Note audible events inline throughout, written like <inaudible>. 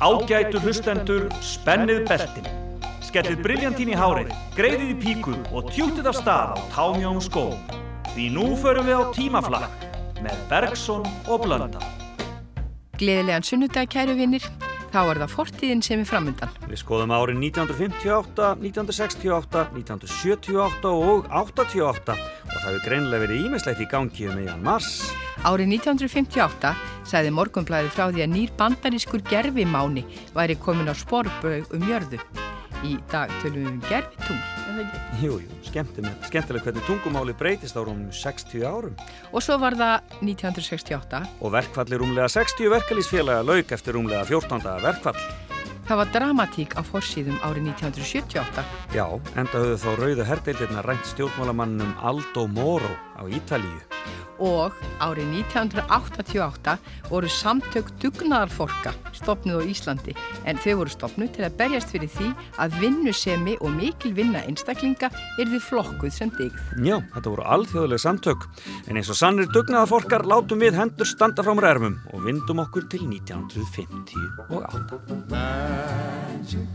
Ágætu hlustendur, spennið beltin. Skellið briljantín í hárið, greiðið í píku og tjútið af stað á támjón skó. Því nú förum við á tímaflakk með Bergson og Blönda. Gleðilegan sunnudag, kæru vinnir. Þá er það fortíðin sem er framöndan. Við skoðum árin 1958, 1968, 1978 og 88 og það hefur greinlega verið ímislegt í gangi um meðan mars. Árið 1958 sæði Morgunblæði frá því að nýr bandarískur gerfimáni væri komin á sporbröð um jörðu. Í dag tölum við um gerfitungl, er ekki? Jú, jú, skemmtilega hvernig tungumáli breytist á rúmum 60 árum. Og svo var það 1968. Og verkfalli rúmlega 60 verkalýsfélaga lauk eftir rúmlega 14. verkfall. Það var dramatík á forsýðum árið 1978. Já, enda höfðu þá rauðu herdeildirna rænt stjórnmálamannum Aldo Moro á Ítalíu og árið 1988 voru samtök dugnaðarforka stopnuð á Íslandi en þau voru stopnuð til að berjast fyrir því að vinnusemi og mikil vinna einstaklinga er því flokkuð sem digð. Já, þetta voru alþjóðlega samtök en eins og sannir dugnaðarforkar látum við hendur standa frá mér erfum og vindum okkur til 1958. Magic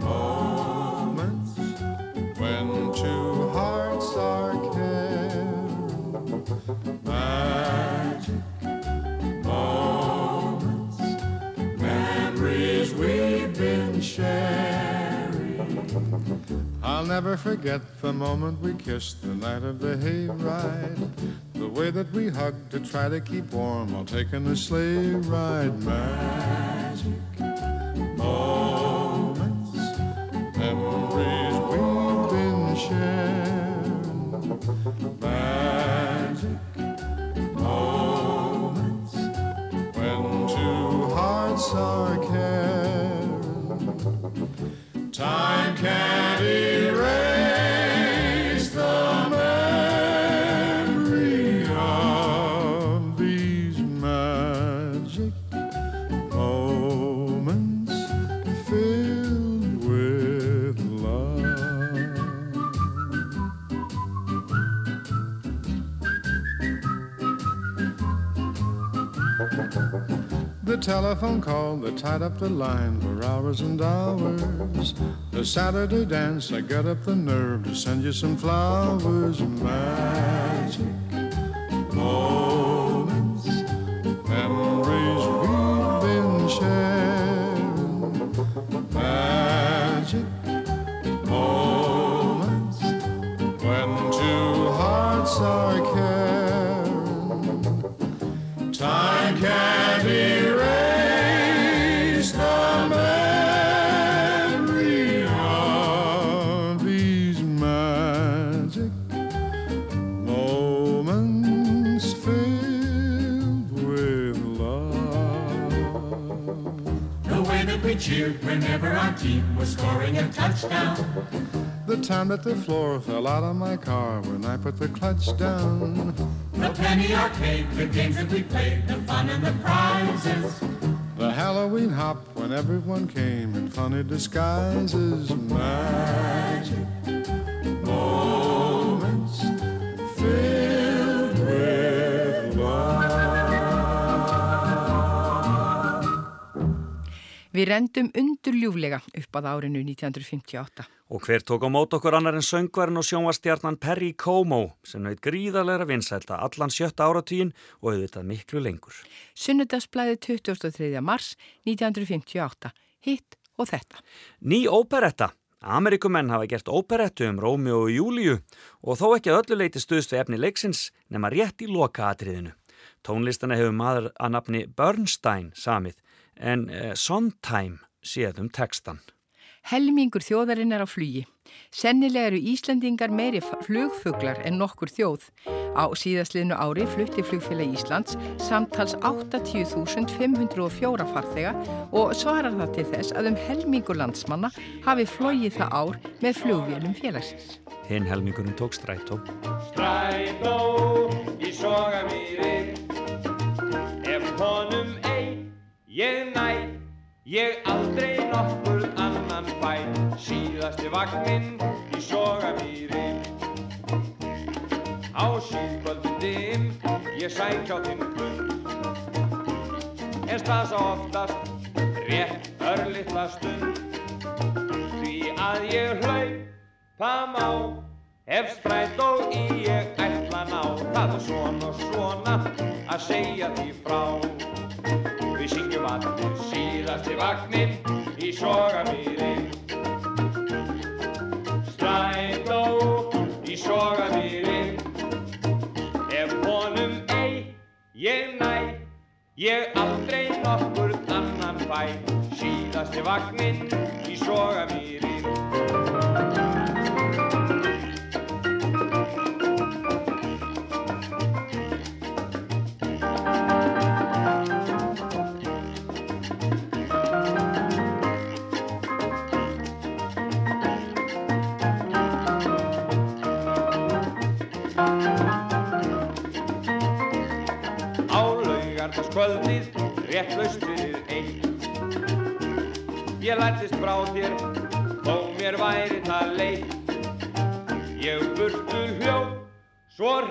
moments when two hearts are Magic moments, memories we've been sharing. I'll never forget the moment we kissed the night of the hayride. The way that we hugged to try to keep warm while taking the sleigh ride. Magic moments, memories. Telephone call that tied up the line for hours and hours. The Saturday dance, I got up the nerve to send you some flowers. Magic That the floor fell out of my car when I put the clutch down. The penny arcade, the games that we played, the fun and the prizes. The Halloween hop when everyone came in funny disguises. Magic Við rendum undurljúflega upp að árinu 1958. Og hver tók á mót okkur annar en söngvarinn og sjónvastjarnan Perry Como sem naut gríðarlega vinsælta allan sjötta áratvíin og auðvitað miklu lengur. Sunnudagsblæði 23. mars 1958. Hitt og þetta. Ný óperetta. Amerikumenn hafa gert óperettu um Rómjó og Júliu og þó ekki að öllu leiti stuðst við efni leiksins nema rétt í lokaatriðinu. Tónlistana hefur maður að nafni Bernstein samið en eh, Sondheim séð um textan. Helmingur þjóðarinn er á flugi. Sennilega eru Íslandingar meiri flugfuglar en nokkur þjóð. Á síðastliðnu ári flutti flugfélag Íslands samtals 80.504 farþega og svarar það til þess að um helmingur landsmanna hafi flogið það ár með flugvélum félagsins. Hinn helmingurinn tók strætó. Strætó í sogamýri ég næ Ég aldrei nokkur annan fæ. Síðasti vagninn í sogamýri. Á síðkvöldin ég sækja á þinn fund. En stað svo oftast rétt örlittla stund? Því að ég hlaupa má. Ef stræt og í ég ætla ná Það er svona svona að segja því frá Allir síðasti vagninn í sogamýri Stræt og í sogamýri Ef honum ei, ég næ Ég aldrei nokkur annan fæ. Síðasti vagninn í sogamýri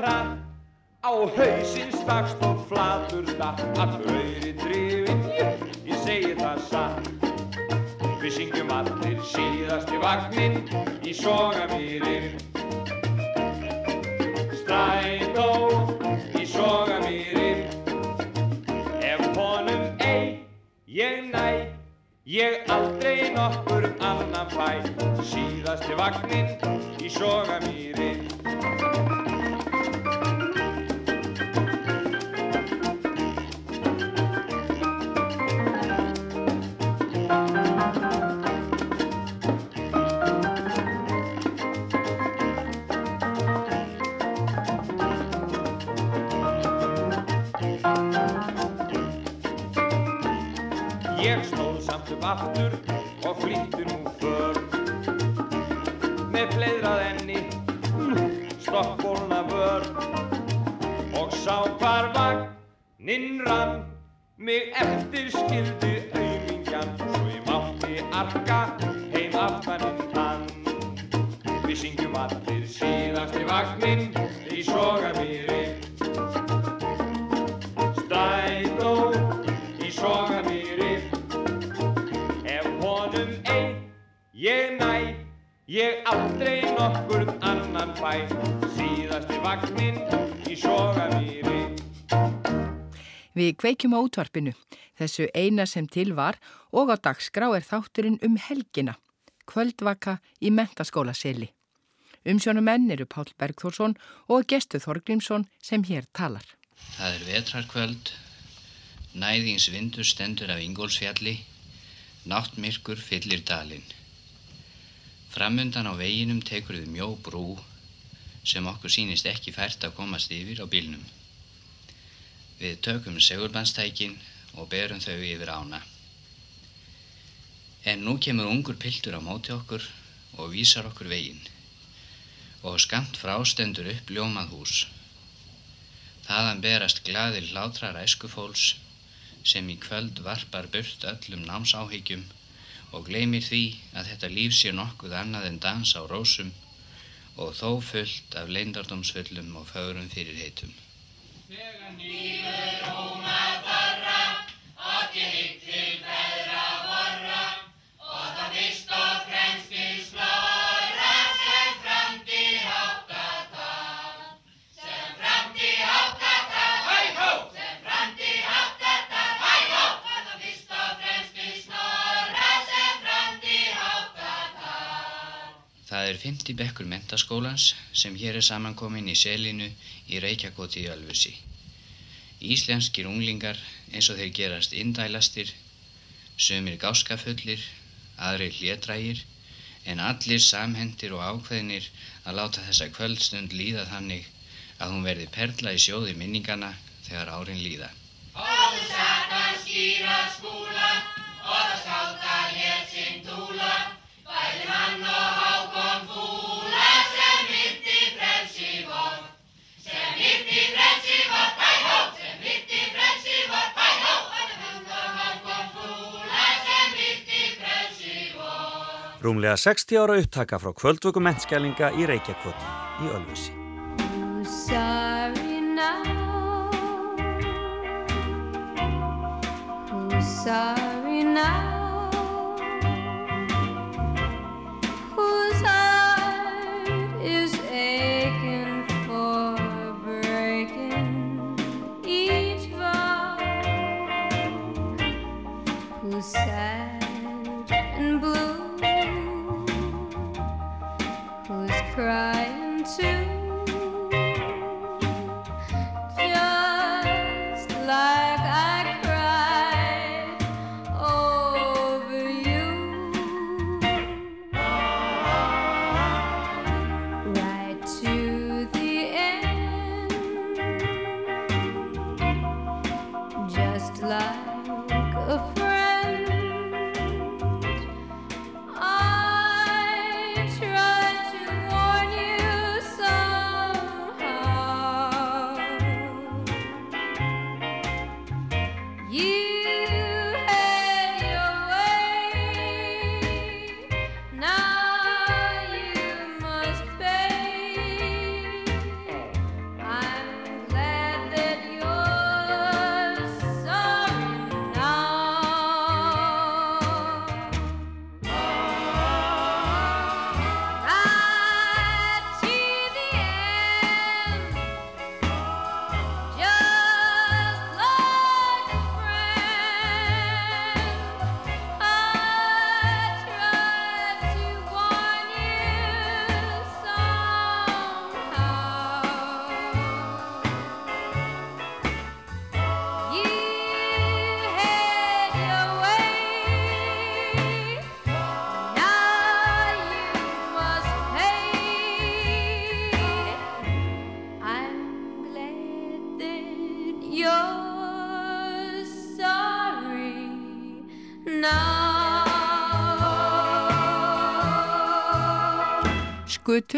hratt á hausinn stakst og flatur datt. Allur auðri drifin ég, ég segi það satt. Við syngjum allir síðasti vagninn í sogamýrin Strætó í sogamýrin Ég næ, ég aldrei nokkur annan Síðasti vagninn í sogamýri ég aldrei nokkur annan fæ Síðasti vagninn í sogamýri Við kveikjum á útvarpinu, þessu eina sem til var og á dagskrá er þátturinn um helgina, kvöldvaka í mentaskólaseli. Umsjónum menn eru Pál Bergþórsson og gestu Þorgrímsson sem hér talar. Það er vetrarkvöld, næðingsvindur stendur af Ingólfsfjalli, náttmyrkur fyllir dalinn. Framundan á veginum tekur þið mjó brú sem okkur sínist ekki fært að komast yfir á bílnum. Við tökum segurbanstækin og berum þau yfir ána. En nú kemur ungur piltur á móti okkur og vísar okkur veginn og skamt frástendur upp ljómað hús. Þaðan berast glaðir hlátrar æskufóls sem í kvöld varpar burt öllum námsáhyggjum og gleymir því að þetta líf sé nokkuð annað en dans á rósum og þó fullt af leindardómsfullum og fögrum fyrirheitum. Það er 50 bekkur mentaskólans sem hér er samankomin í selinu í Reykjakoti í Ölfusi. Íslenskir unglingar eins og þeir gerast indælastir, sömur gáskafullir, aðri hlétrægir, en allir samhendir og ákveðnir að láta þessa kvöldstund líða þannig að hún verði perla í sjóði minningana þegar árin líða. Óðu satan skýra skúla það skáta Rúmlega 60 ára upptaka frá kvöldvöku mentskælinga í Reykjakoti í Ölfusi. Sorry now?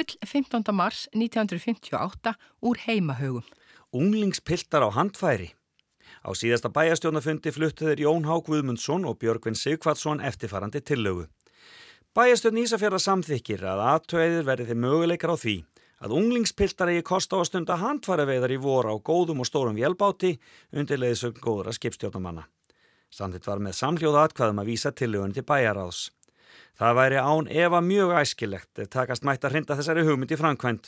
Skutull 15. mars 1958 úr heimahögum. Unglingspiltar á handfæri. Á síðasta bæjastjónafundi fluttuður Jón Há Guðmundsson og Björgvin Sigvatsson eftirfarandi tillögu. Bæjastjón Ísafjörða samþykir að aðtöðir verði þið möguleikar á því að unglingspiltar eigi kosta á að stunda handfæraveiðar í voru á góðum og stórum vélbáti undir leiðsögn góðra skipstjórnamanna. Samtitt var með samhljóða atkvæðum að vísa tillögun til bæjaráðs. Það væri án efa mjög æskilegt ef takast mætt að hrinda þessari hugmynd í framkvæmt.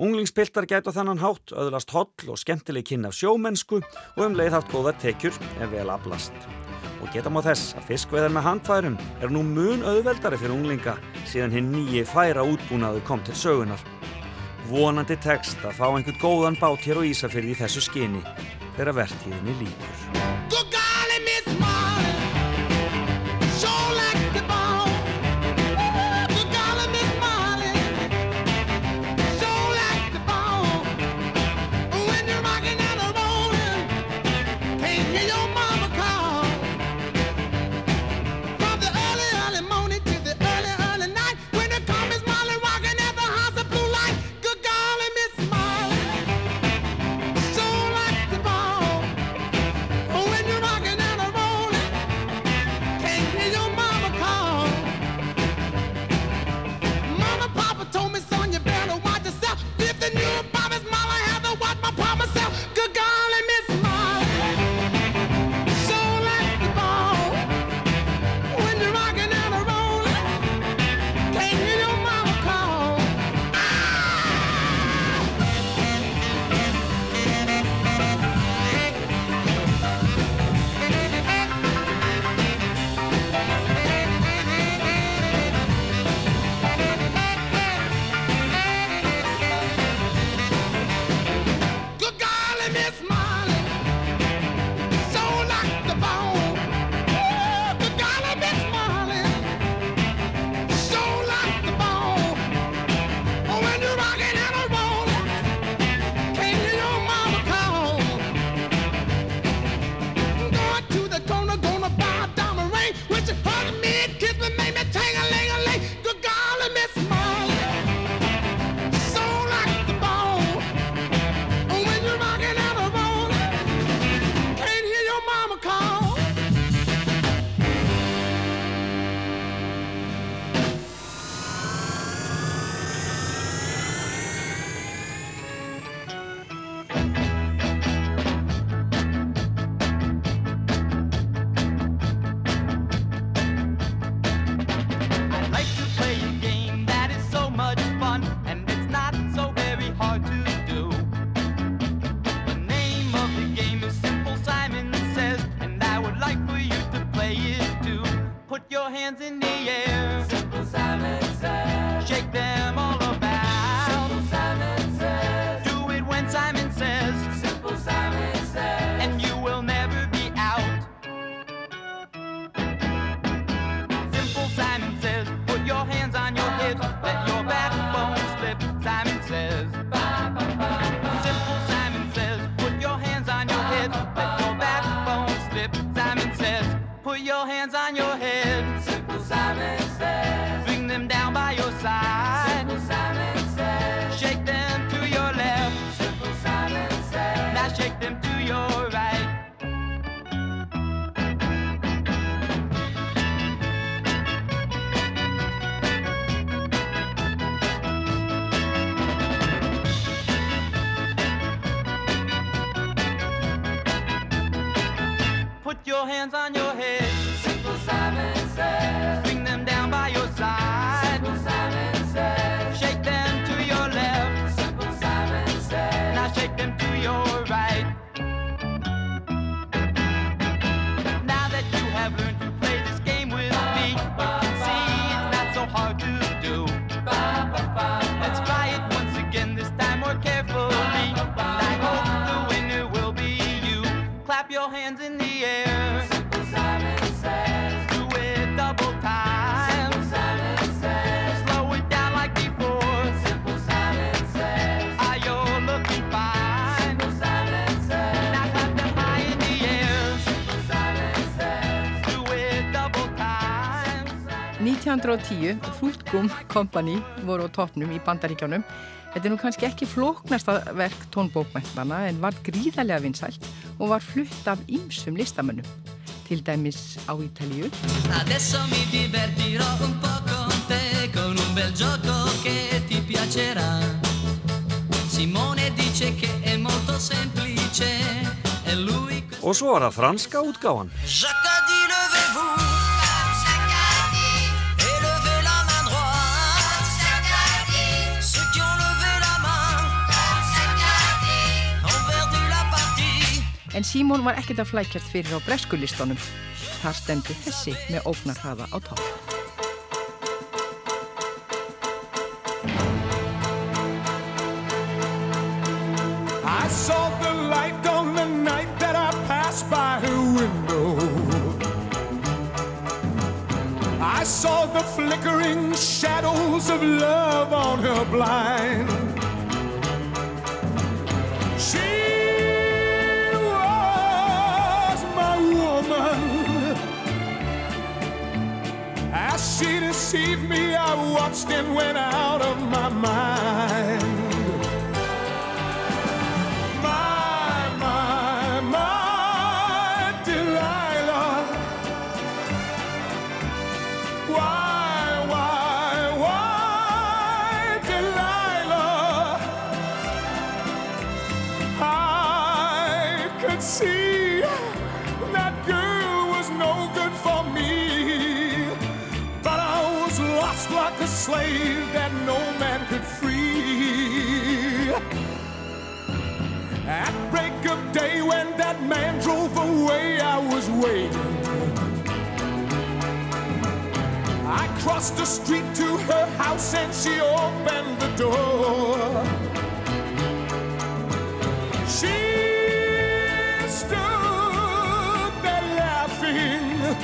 Unglingspiltar gætu þannan hátt öðlast holl og skemmtileg kynna af sjómennsku og um leið haft góða tekjur en vel aflast. Og geta má þess að fiskveðar með handfærum er nú mun auðveldari fyrir unglinga síðan hinn nýji færa útbúnaðu kom til sögunar. Vonandi tekst að fá einhvern góðan bát hér á Ísafyrði í þessu skinni þegar verðtíðinni líkur. Clap your hands in the air. Simple Simon says. Do it double time. Simple Simon says. Slow it down like before. Simple Simon says. Are you looking fine? Simple Simon says. Now clap them high in the air. Simple Simon says. Do it double time. 1910 Fruitgum Company voru á toppnum í Bandaríkjánum. Þetta er nú kannski ekki flóknasta verk tónbókmæntana en var gríðarlega vinsælt og var flutt af ýmsum listamönnum. Til dæmis á Ítalíu, Adesso mi divertirò un po' con en Símón var ekkert að flækjast fyrir á breskulistunum. Þar stendur þessi með ógnarhraða á topp. I saw the light on the night that I passed by her window. I saw the flickering shadows of love on her blind. Deceived me, I watched and went out of my mind. My, my, my Delilah. Why, why, why, Delilah? I could see slave that no man could free. At break of day when that man drove away, I was waiting. I crossed the street to her house and she opened the door. She stood there laughing.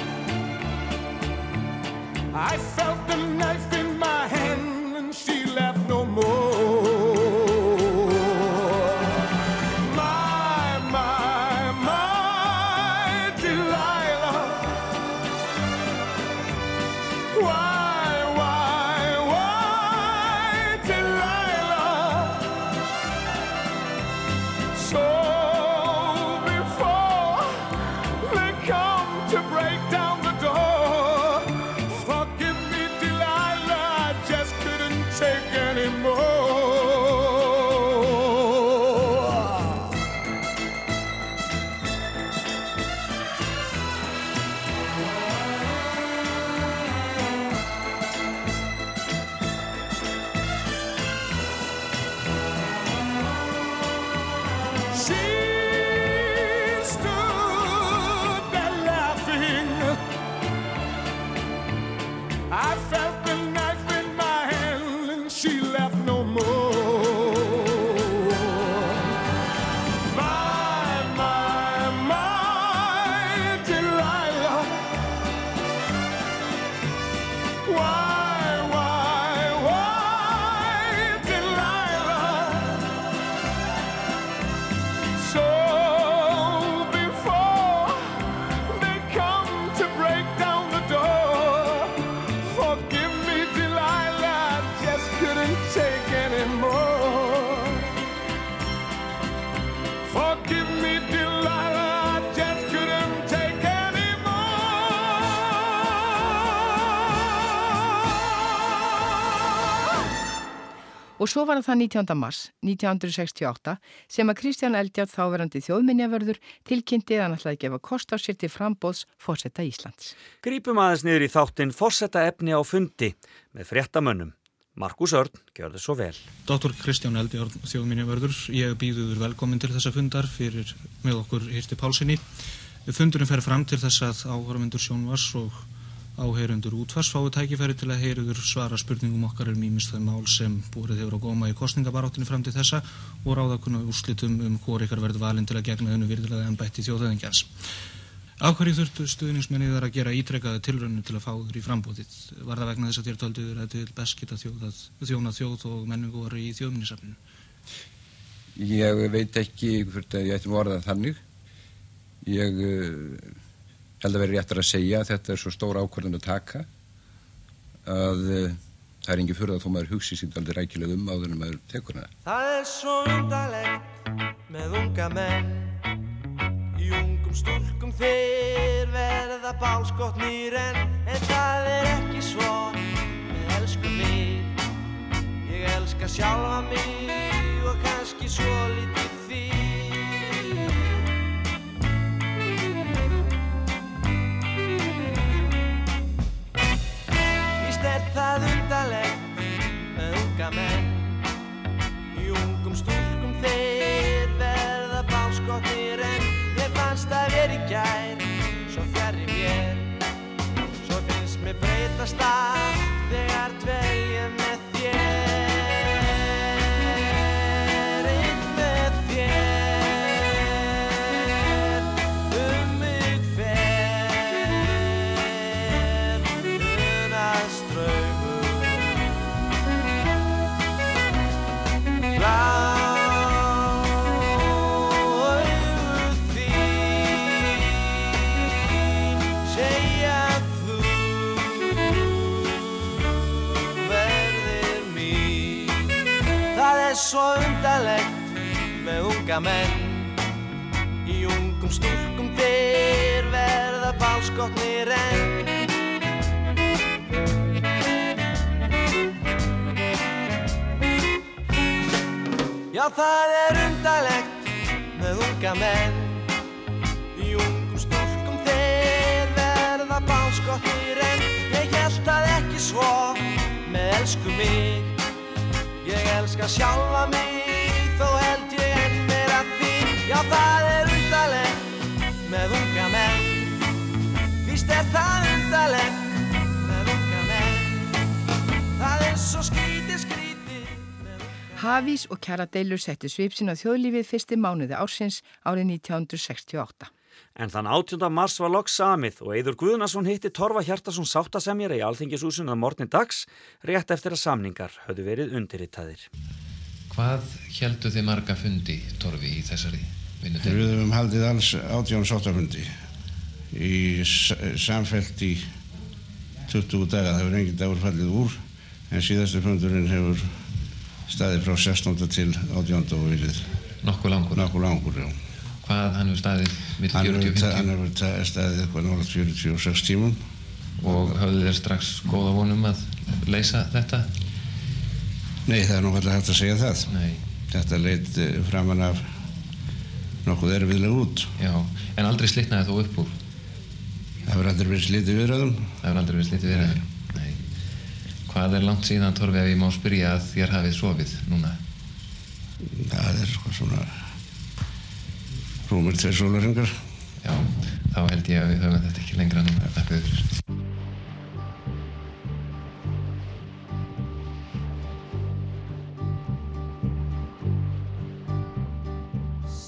I felt the knife svo var það 19. mars 1968 sem að Kristján Eldjátt þáverandi þjóðminjavörður tilkynnti að hann ætlaði að gefa kost á sér til frambóðs fórsetta Íslands. Grípum aðeins niður í þáttinn fórsetta efni á fundi með fréttamönnum. Markus Örn, gjör þið svo vel. Dr. Kristján Eldjárn, þjóðminjavörður, ég býðuður velkomin til þessa fundar fyrir með okkur Hirti Pálssoni. Fundurinn fer fram til þess að áhörvendur sjónvars og áheyrundur útvars fái tækifæri til að heyruður svara spurningum okkar um ímist þau mál sem búrið hefur á góma í kostningabaráttinu fram til þessa og ráðakuna úrslitum um hvori ykkar verður valin til að gegna þennu virðilega en bætti þjóðhauðingjans. Áhverju þurftu stuðningsmennið þar að gera ítrekkaði tilrönnu til að fá þur í frambóðið? Var það vegna þess að þér tölduður að til best geta þjóna þjóð og menningu voru í þjóðminnisafninu? Ég veit ekki hvort að ég ætti uh, held að vera réttar að segja að þetta er svo stór ákvörðan að taka að uh, það er engi fyrir að þó maður hugsi sínt aldrei rækileg um áður en maður tekur hana. Það er svo undalegt með unga menn. Í ungum stúlkum þeir verða bálskotnir en En það er ekki svo. Með elsku mig. Ég elska sjálfa mig og kannski svo lítið þig unga menn. Í ungum stúlkum þeir verða bálskotnir en Mér fannst það verið í gær, svo fjarrir mér Svo finnst mér breytast allt þegar dvelja unga menn. Í ungum stúlkum þeir verða bálskotnir enn. Já, það er undarlegt með unga menn. Í ungum stúlkum þeir verða bálskotnir en Ég held það ekki svo með elsku mig. Ég elska sjálfa mig þó held Já, það er undarlegt með unga menn Víst er það undarlegt með unga menn Það er svo skrítið, skrítið Hafís og kjaradeilur settu svipsin á þjóðlífið fyrsti mánuði ársins árið 1968. En þann 18. mars var lokk samið og Eidur Guðnason hitti Torfa Hjartarsson sáttasemjara í Alþingisúsun að morgni dags rétt eftir að samningar höfðu verið undirrittaðir. Hvað heldu þið marga fundi, Torfi, í þessari vinnutegn? Við höfum haldið alls átján sáttafundi í s- samfellt í 20 daga. Það hefur engin dagur fallið úr en síðastu fundurinn hefur staðið frá 16. til 18. og vilið. Nokkuð langur? Nokkuð langur, já. Hvað hann hefur staðið mitt Hann 40 og hefur 50? ta- hann hefur ta- staðið eitthvað nálega 46 tímum. Og höfðu þér strax góða vonum að leysa þetta? Nei, það er nú alltaf hægt að segja það. Nei. Þetta leit eh, framan af nokkuð erfiðlega út. Já, en aldrei slitnaði þú upp úr? Það hefur aldrei verið slitið viðræðum. Það hefur aldrei verið slitið viðræðum? Nei. Hvað er langt síðan, Torfi, ef ég má spyrja að þér hafið sofið núna? Það er sko svona rúmur tveir sólaringar. Já, þá held ég að við höfum þetta ekki lengra núna.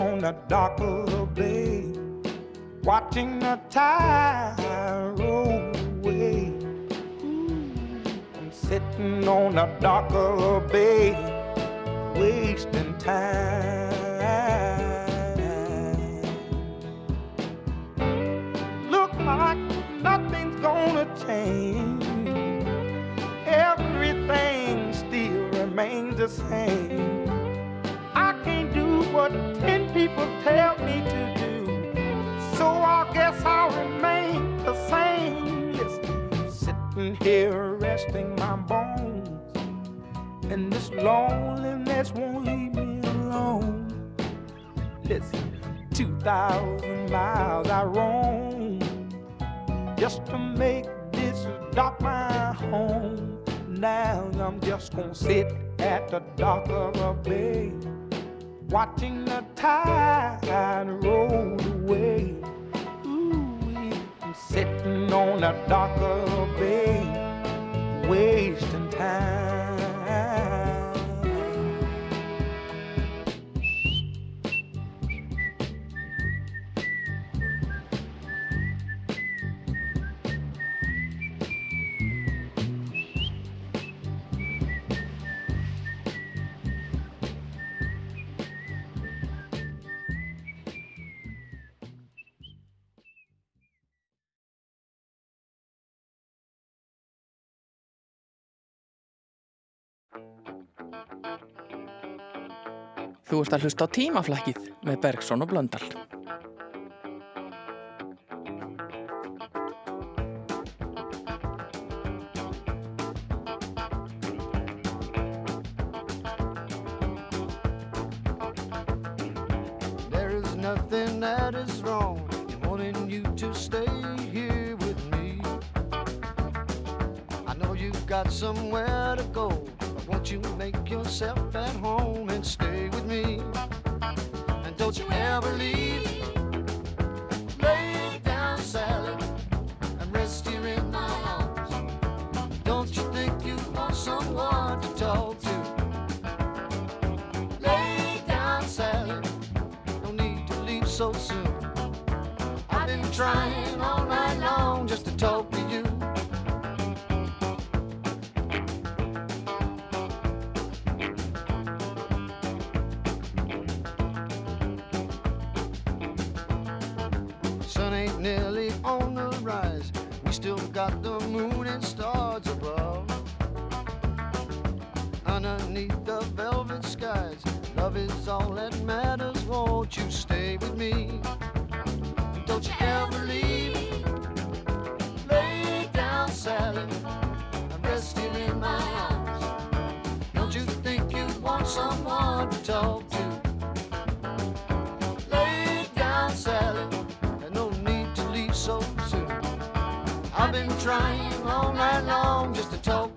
on the dock of the bay, watching the tide roll away. I'm sitting on the dock of the bay, wasting time. Look like nothing's gonna change. Everything still remains the same. What ten people tell me to do. So I guess I'll remain the same. Listen, sitting here resting my bones. And this loneliness won't leave me alone. Listen, 2,000 miles I roam just to make this dock my home. Now I'm just gonna sit at the dock of a bay, watching the tide roll away. Ooh, I'm sitting on a darker bay, wasting time. Þú ert að hlusta á tímaflækið með Bergson og Blöndal. So soon. I've been trying all night long just to talk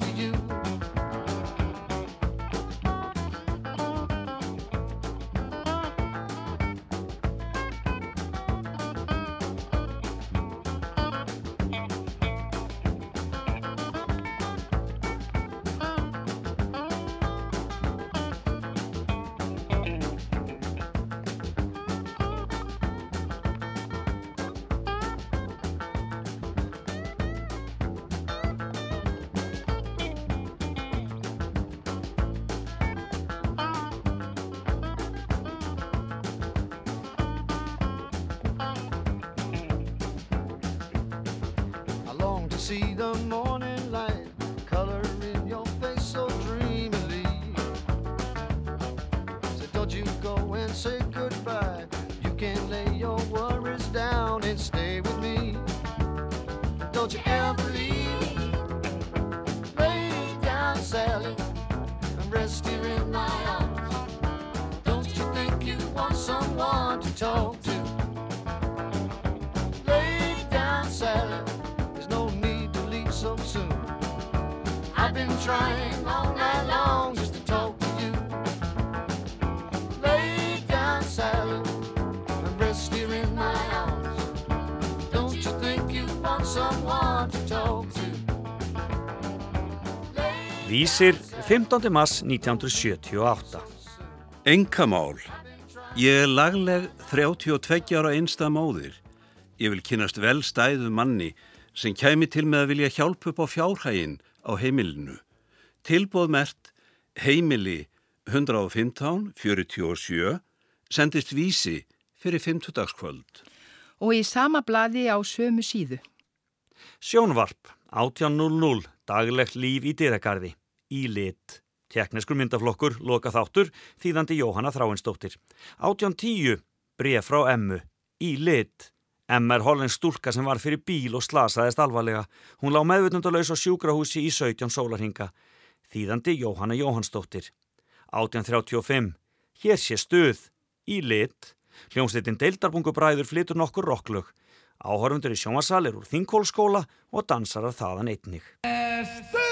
Vísir 15. mass 1978 Engamál Ég er lagleg 32 ára einsta móðir. Ég vil kynast vel stæðu manni sem kæmi til með að vilja hjálpa upp á fjárhægin á heimilinu. Tilbóð mert heimili 115 47 sendist vísi fyrir 50 dagskvöld. Og í sama bladi á sömu síðu. Sjónvarp 18.00 daglegt líf í dyragarði í lit. Tekniskur myndaflokkur, loka þáttur, þýðandi Jóhanna Þráinsdóttir. 1810 bref frá Emmu í lit. Emma er hollensk stúlka sem var fyrir bíl og slasaðist alvarlega. Hún lá meðvutundalauðs á sjúkrahúsi í 17 sólarhinga. Þýðandi Jóhanna Jóhannsdóttir. 1835. Hér sé stuð. Í lit. Hljómsveitin Deildarbungubræður flytur nokkur rocklög. Áhörfundur í sjónvasalir úr Þingkólskóla og dansarar þaðan einnig. Yes,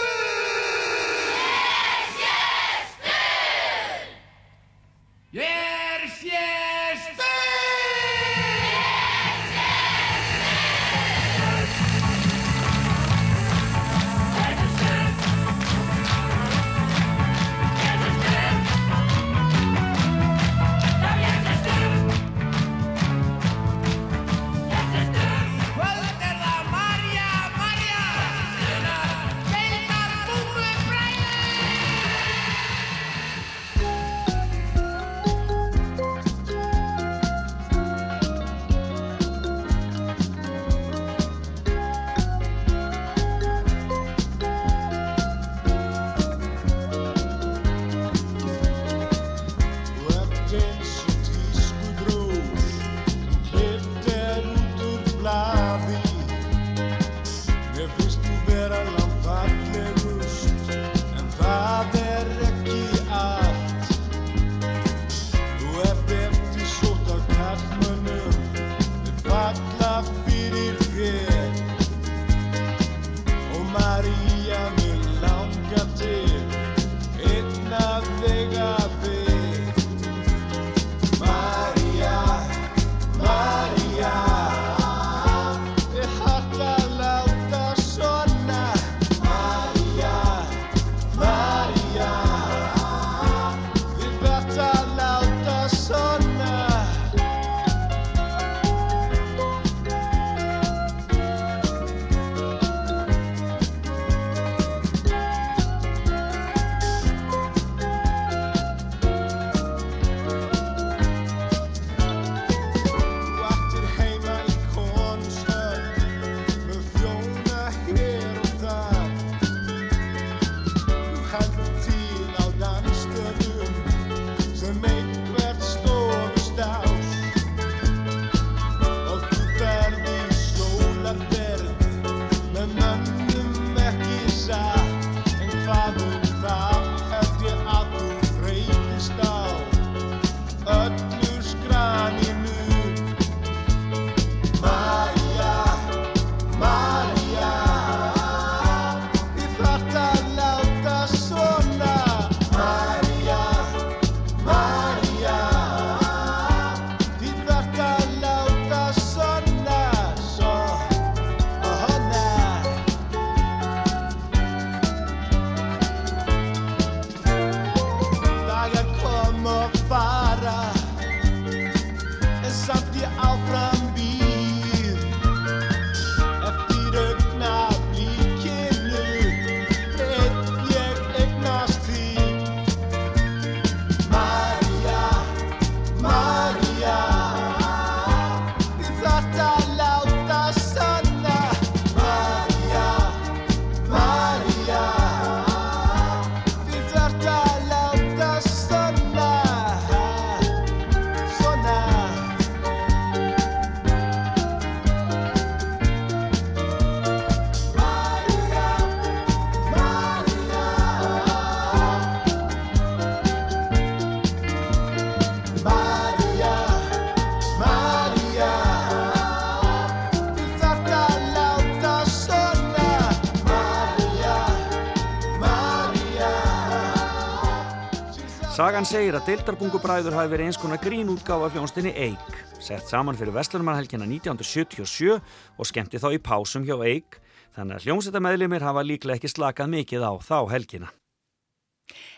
Sagan segir að deildarbungubræður hafi verið eins konar grínútgáfa hljónstinni Eik, sett saman fyrir Vestlunumannhelgina 1977 og skemmti þá í pásum hjá Eik, þannig að hljómsættameðlimir hafa líklega ekki slakað mikið á þá helgina.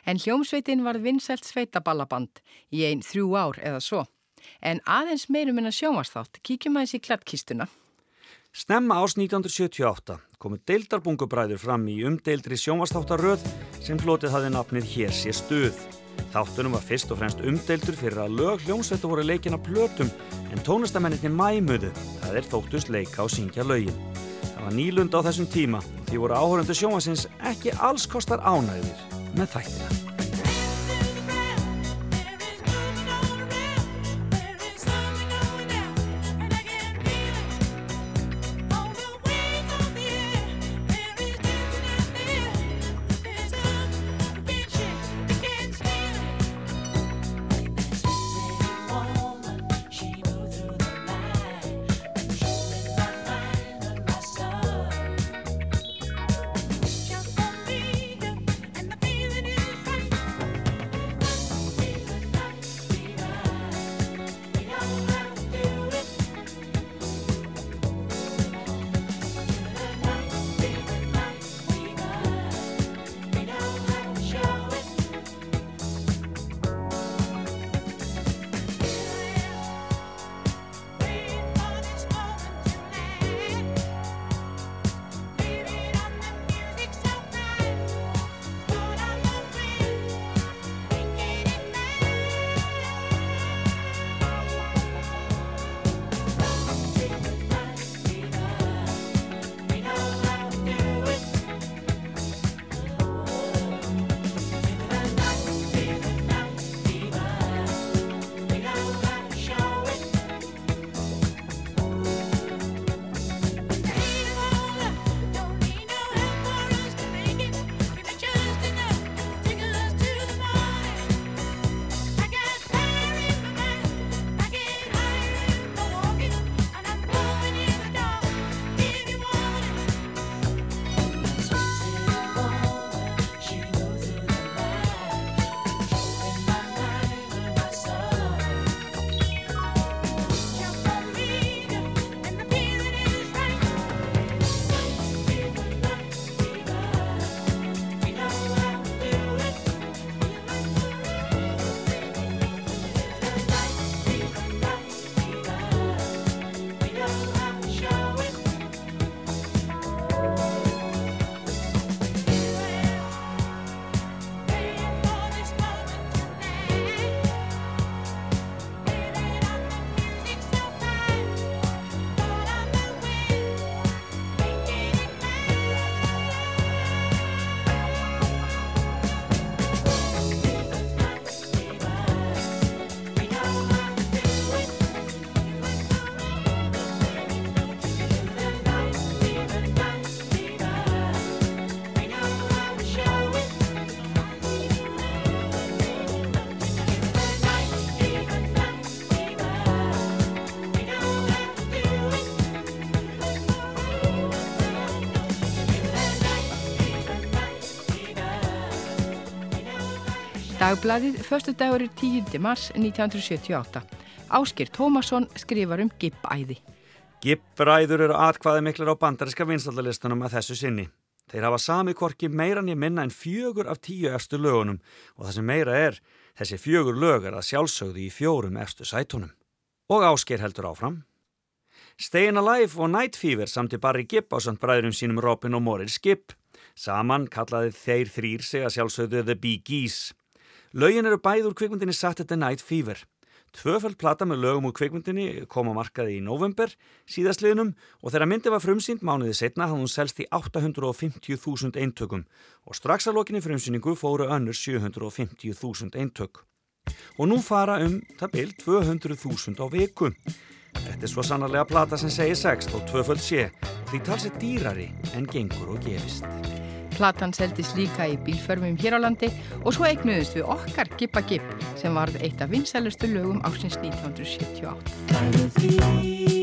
En hljómsveitin var vinsælt sveitaballaband í einn þrjú ár eða svo. En aðeins meirum en að sjónvarsþátt kíkjum aðeins í klættkistuna. Snemma ás 1978 komu deildarbungubræður fram í umdeildri sjónvarsþáttaröð sem flotið hafði nafnið Hér sé stuð. Þáttunum var fyrst og fremst umdeildur fyrir að lög hljómsveitu voru leikin á plötum en tónustamenninni mæmuðu, það er þóttust leika og syngja lögin. Það var nýlund á þessum tíma því voru áhörundu sjónvarsins ekki alls kostar ánægðir með þættina. Dagbladið, förstu dagur er 10. mars 1978. Áskir Tómasson skrifar um gibbæði. Gibbræður eru atkvaði miklar á bandariska vinstaldalistunum að þessu sinni. Þeir hafa sami korki meira en ég minna en fjögur af tíu efstu lögunum og það sem meira er, þessi fjögur lög er að sjálfsögðu í fjórum efstu sætunum. Og Ásker heldur áfram. Stayin' Alive og Night Fever samt í Barry Gibb á samt bræðurum sínum Robin og Morris Gibb. Saman kallaði þeir þrýr sig að sjálfsögðu The Bee Gees. Laugin eru bæð úr kvikmyndinni Saturday Night Fever. Tvöföld plata með lögum úr kvikmyndinni kom á markaði í november síðastliðnum og þegar myndi var frumsýnd mánuði setna hafði hún selst í 850.000 eintökum og strax að lokinni frumsýningu fóru önnur 750.000 eintök. Og nú fara um það byl 200.000 á viku. Þetta er svo sannarlega plata sem segir 6 og tvöföld sé því talsið dýrari en gengur og gefist. Platan seldist líka í bílförmum hér á landi og svo eignuðust við okkar Gippa Gipp sem varð eitt af vinsælustu lögum ásins 1978.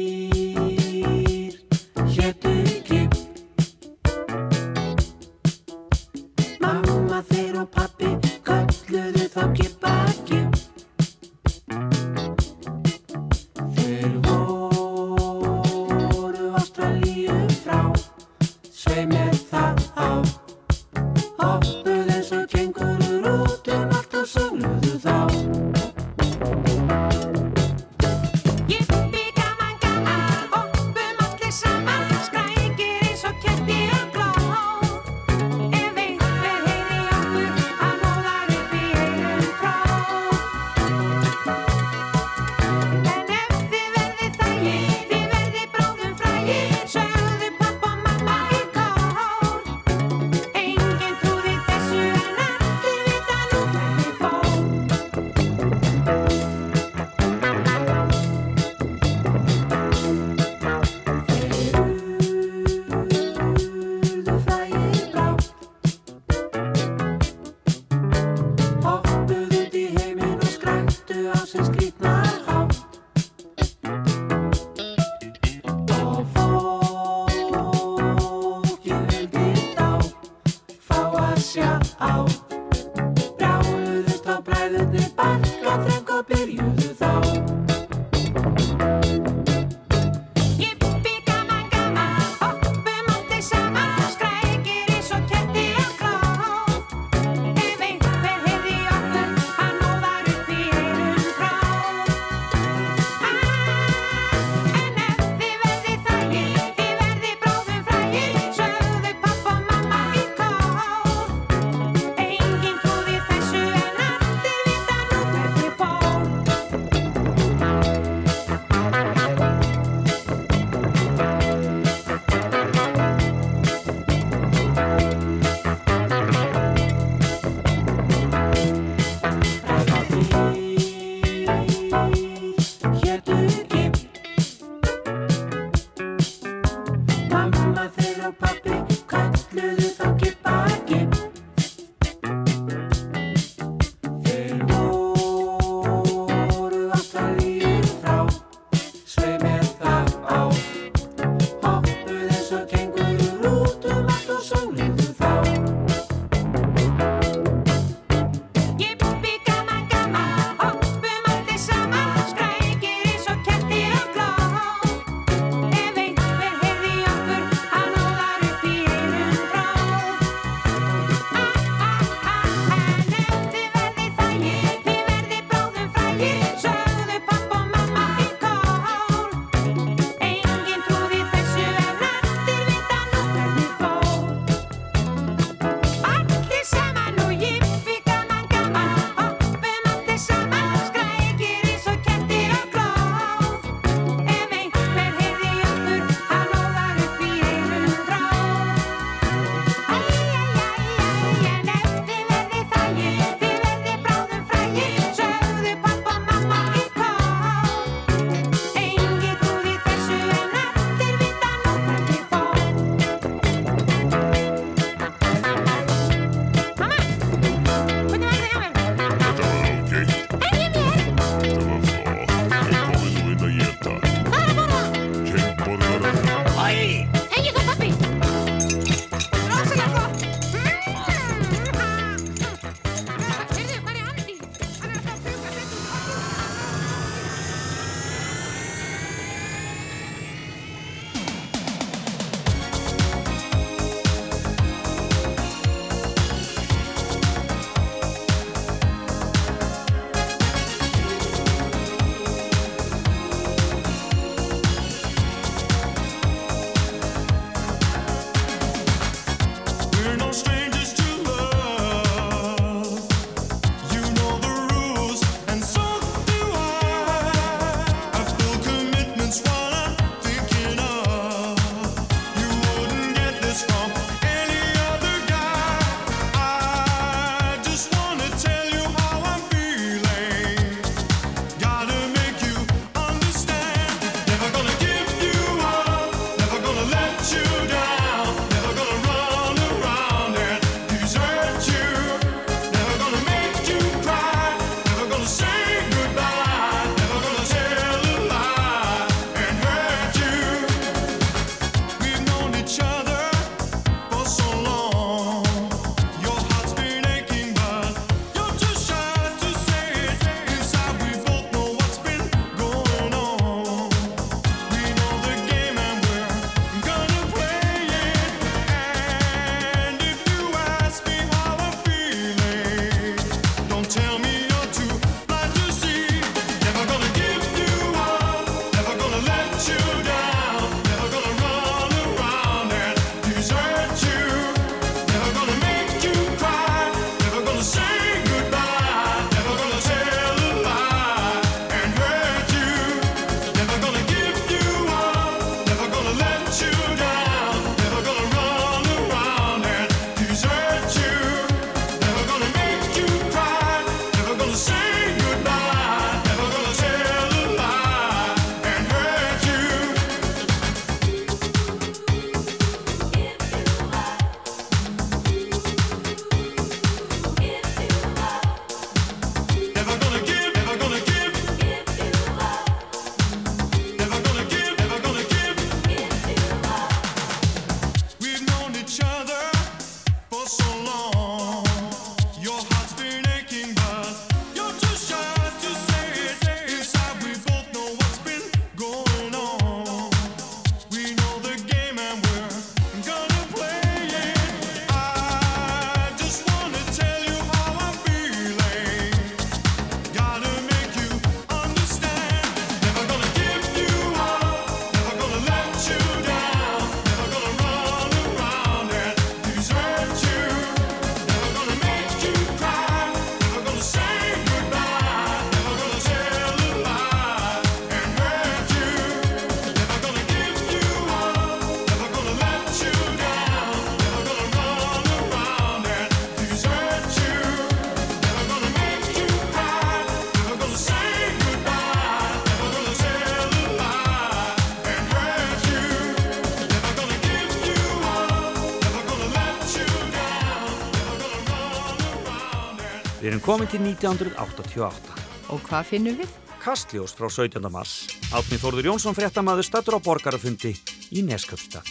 Við erum komin til 1988. Og hvað finnum við? Kastljós frá 17. mars. Átni Þórður Jónsson fréttamaður stattur á borgarafundi í Nesköpstað.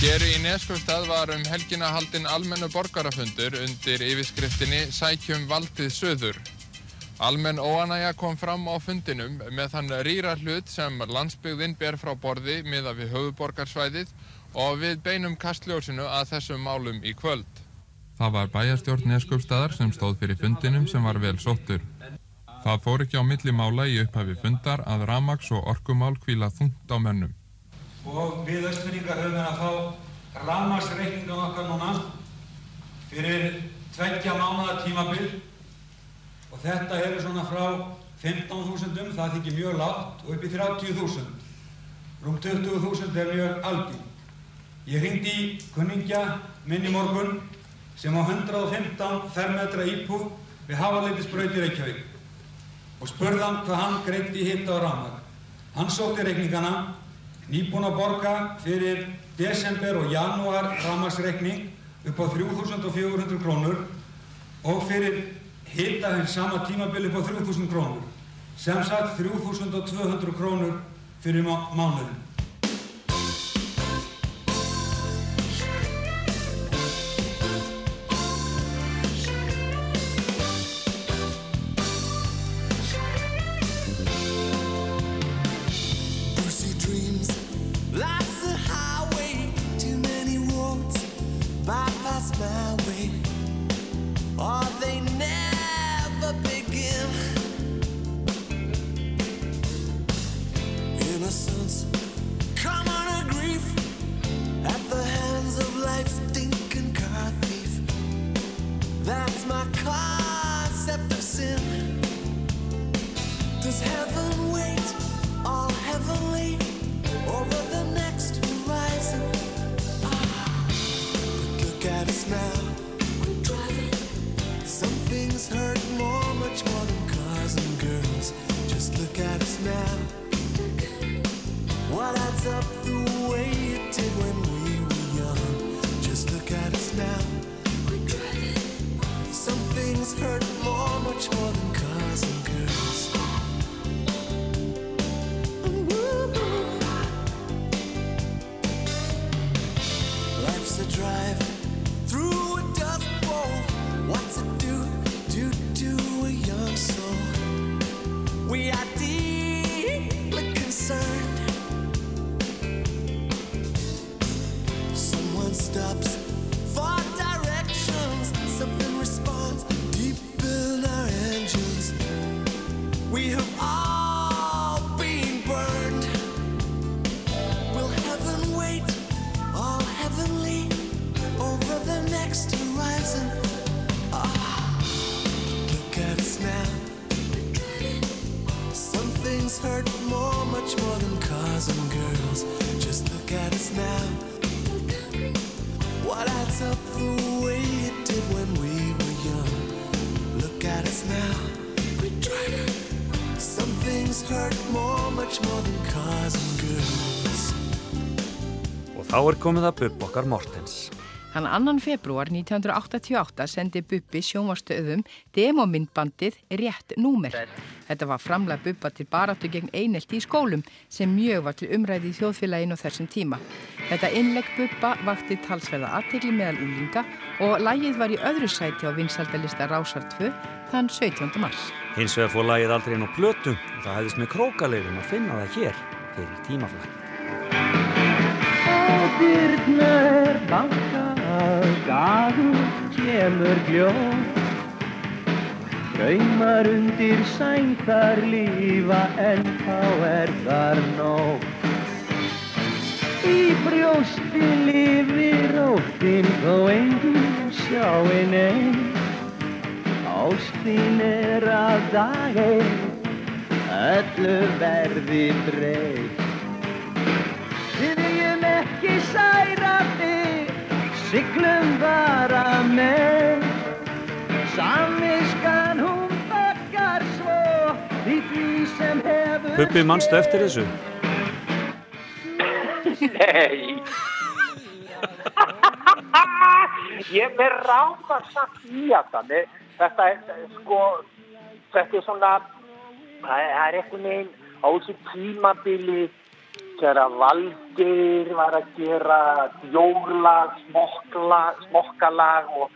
Hér í Neskjöfstað var um helgina haldinn almennu borgarafundur undir yfirskriftinni Sækjum valdið söður. Almenn óanæja kom fram á fundinum með þann rýra hlut sem landsbyggðinn ber frá borði miða við höfuborgarsvæðið og við beinum kastljósinu að þessum málum í kvöld. Það var bæjarstjórn Neskjöfstaðar sem stóð fyrir fundinum sem var vel sóttur. Það fór ekki á milli mála í upphafi fundar að ramags og orkumál kvíla þungt á mönnum. og við östfyrringar höfum við að fá rafmagsreikninga okkar núna fyrir tveggja mánuða tímabil og þetta eru svona frá 15.000, það þykir mjög lágt og upp í 30.000. Rúm 20.000 er mjög algjörn. Ég hringdi í kunningja minn í morgun sem á 115 fermetra íbúð við Hafaletisbrauti Reykjavík og spurði hann hvað hann greiti hitta á rafmagn. Hann sótti reikningana nýbúin að borga fyrir desember og janúar rafmagsreikning upp á 3.400 krónur og fyrir hita hins sama tímabili upp á 3.000 krónur. Sem sagt 3.200 krónur fyrir má mánuðin. Þá er komið að bubb okkar Mortens. Þann annan februar 1988 sendi Bubbi sjónvarstöðum demomyndbandið Rétt númer. Þetta var framlega Bubba til baráttu gegn einelti í skólum sem mjög var til umræði í þjóðfélaginu á þessum tíma. Þetta innlegg Bubba vakti talsverða aðtegli meðal úlinga og lægið var í öðru sæti á vinsaldalista Rásar 2 þann 17. mars. Hins vegar fór lagið aldrei inn á plötu og það hefðist með krókalegum að finna það hér fyrir tímaflag. Dyrna er bankað, dagur kemur gljóð. Draumar undir sæng þar lífa en þá er þar nóg. Í brjósti lifir óttinn þó enginn sjáin einn. Ástin er að dag einn, öllu verði breytt. Ekki særa þig, siglum bara með. Samviskan hún bakkar svo í því sem hefur... Bubbi, mannstu eftir þessu? Nei. <laughs> Ég með rámar samt í. Mér, þetta er sko, þetta er svona, það er einhvern veginn á þessu tímabili þegar Valgeir var að gera smokklag, smokkalag og,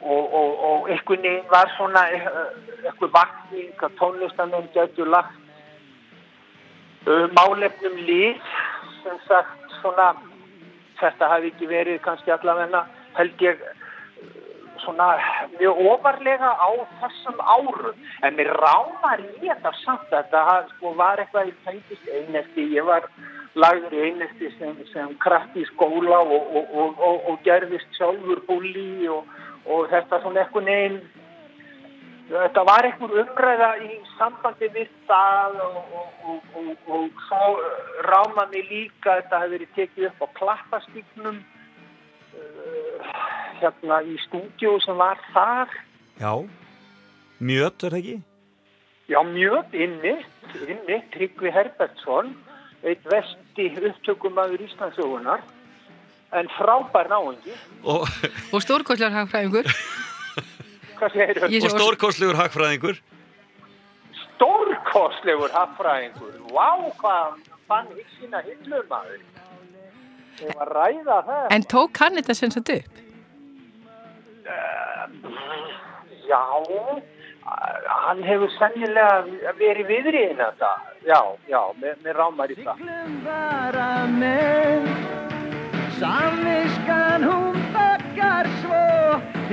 og, og, og einhvern veginn var svona eh, eitthvað vakning að tónlistamenn getur lagt uh, málefnum lið sem sagt svona þetta hafi ekki verið kannski allavegna held ég uh, svona mjög ofarlega á þessum árum. En mér rámar í þetta samt þetta haf- sko, var eitthvað í tengist einesti ég var lagður í einesti sem, sem kraft í skóla og, og, og, og, og gerðist sjálfur búli og, og þetta svona eitthvað neginn þetta var einhver umræða í sambandi við það og, og, og, og, og svo rámaði líka þetta hefði verið tekið upp á klappastíknum uh, hérna í stúdíu sem var þar Já, mjöt er það ekki? já mjög inni inni Tryggvi Herbertsson eitt vesti upptökumæður Íslandsögunar en frábær náungi Og, Og stórkostlar hagfræðingur. <laughs> og stórkostlegur hagfræðingur. stórkostlegur hagfræðingur vá hvað hann fann hyggsina hillur maður var að ræða það En tók hann þetta sem sagt upp? já hann hefur sennilega verið viðriðin þetta já, já, mér, mér rámar í það bara með Samviskan hún bakkar svo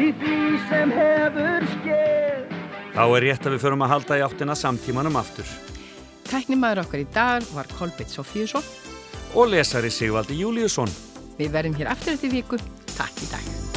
í því sem hefur skeið Þá er rétt að við förum að halda í áttina samtímanum aftur. Tæknimaður okkar í dag var Kolbeitt Sofíusson. Og lesari Sigvaldi Júliusson. Við verðum hér aftur eftir viku. Takk í dag.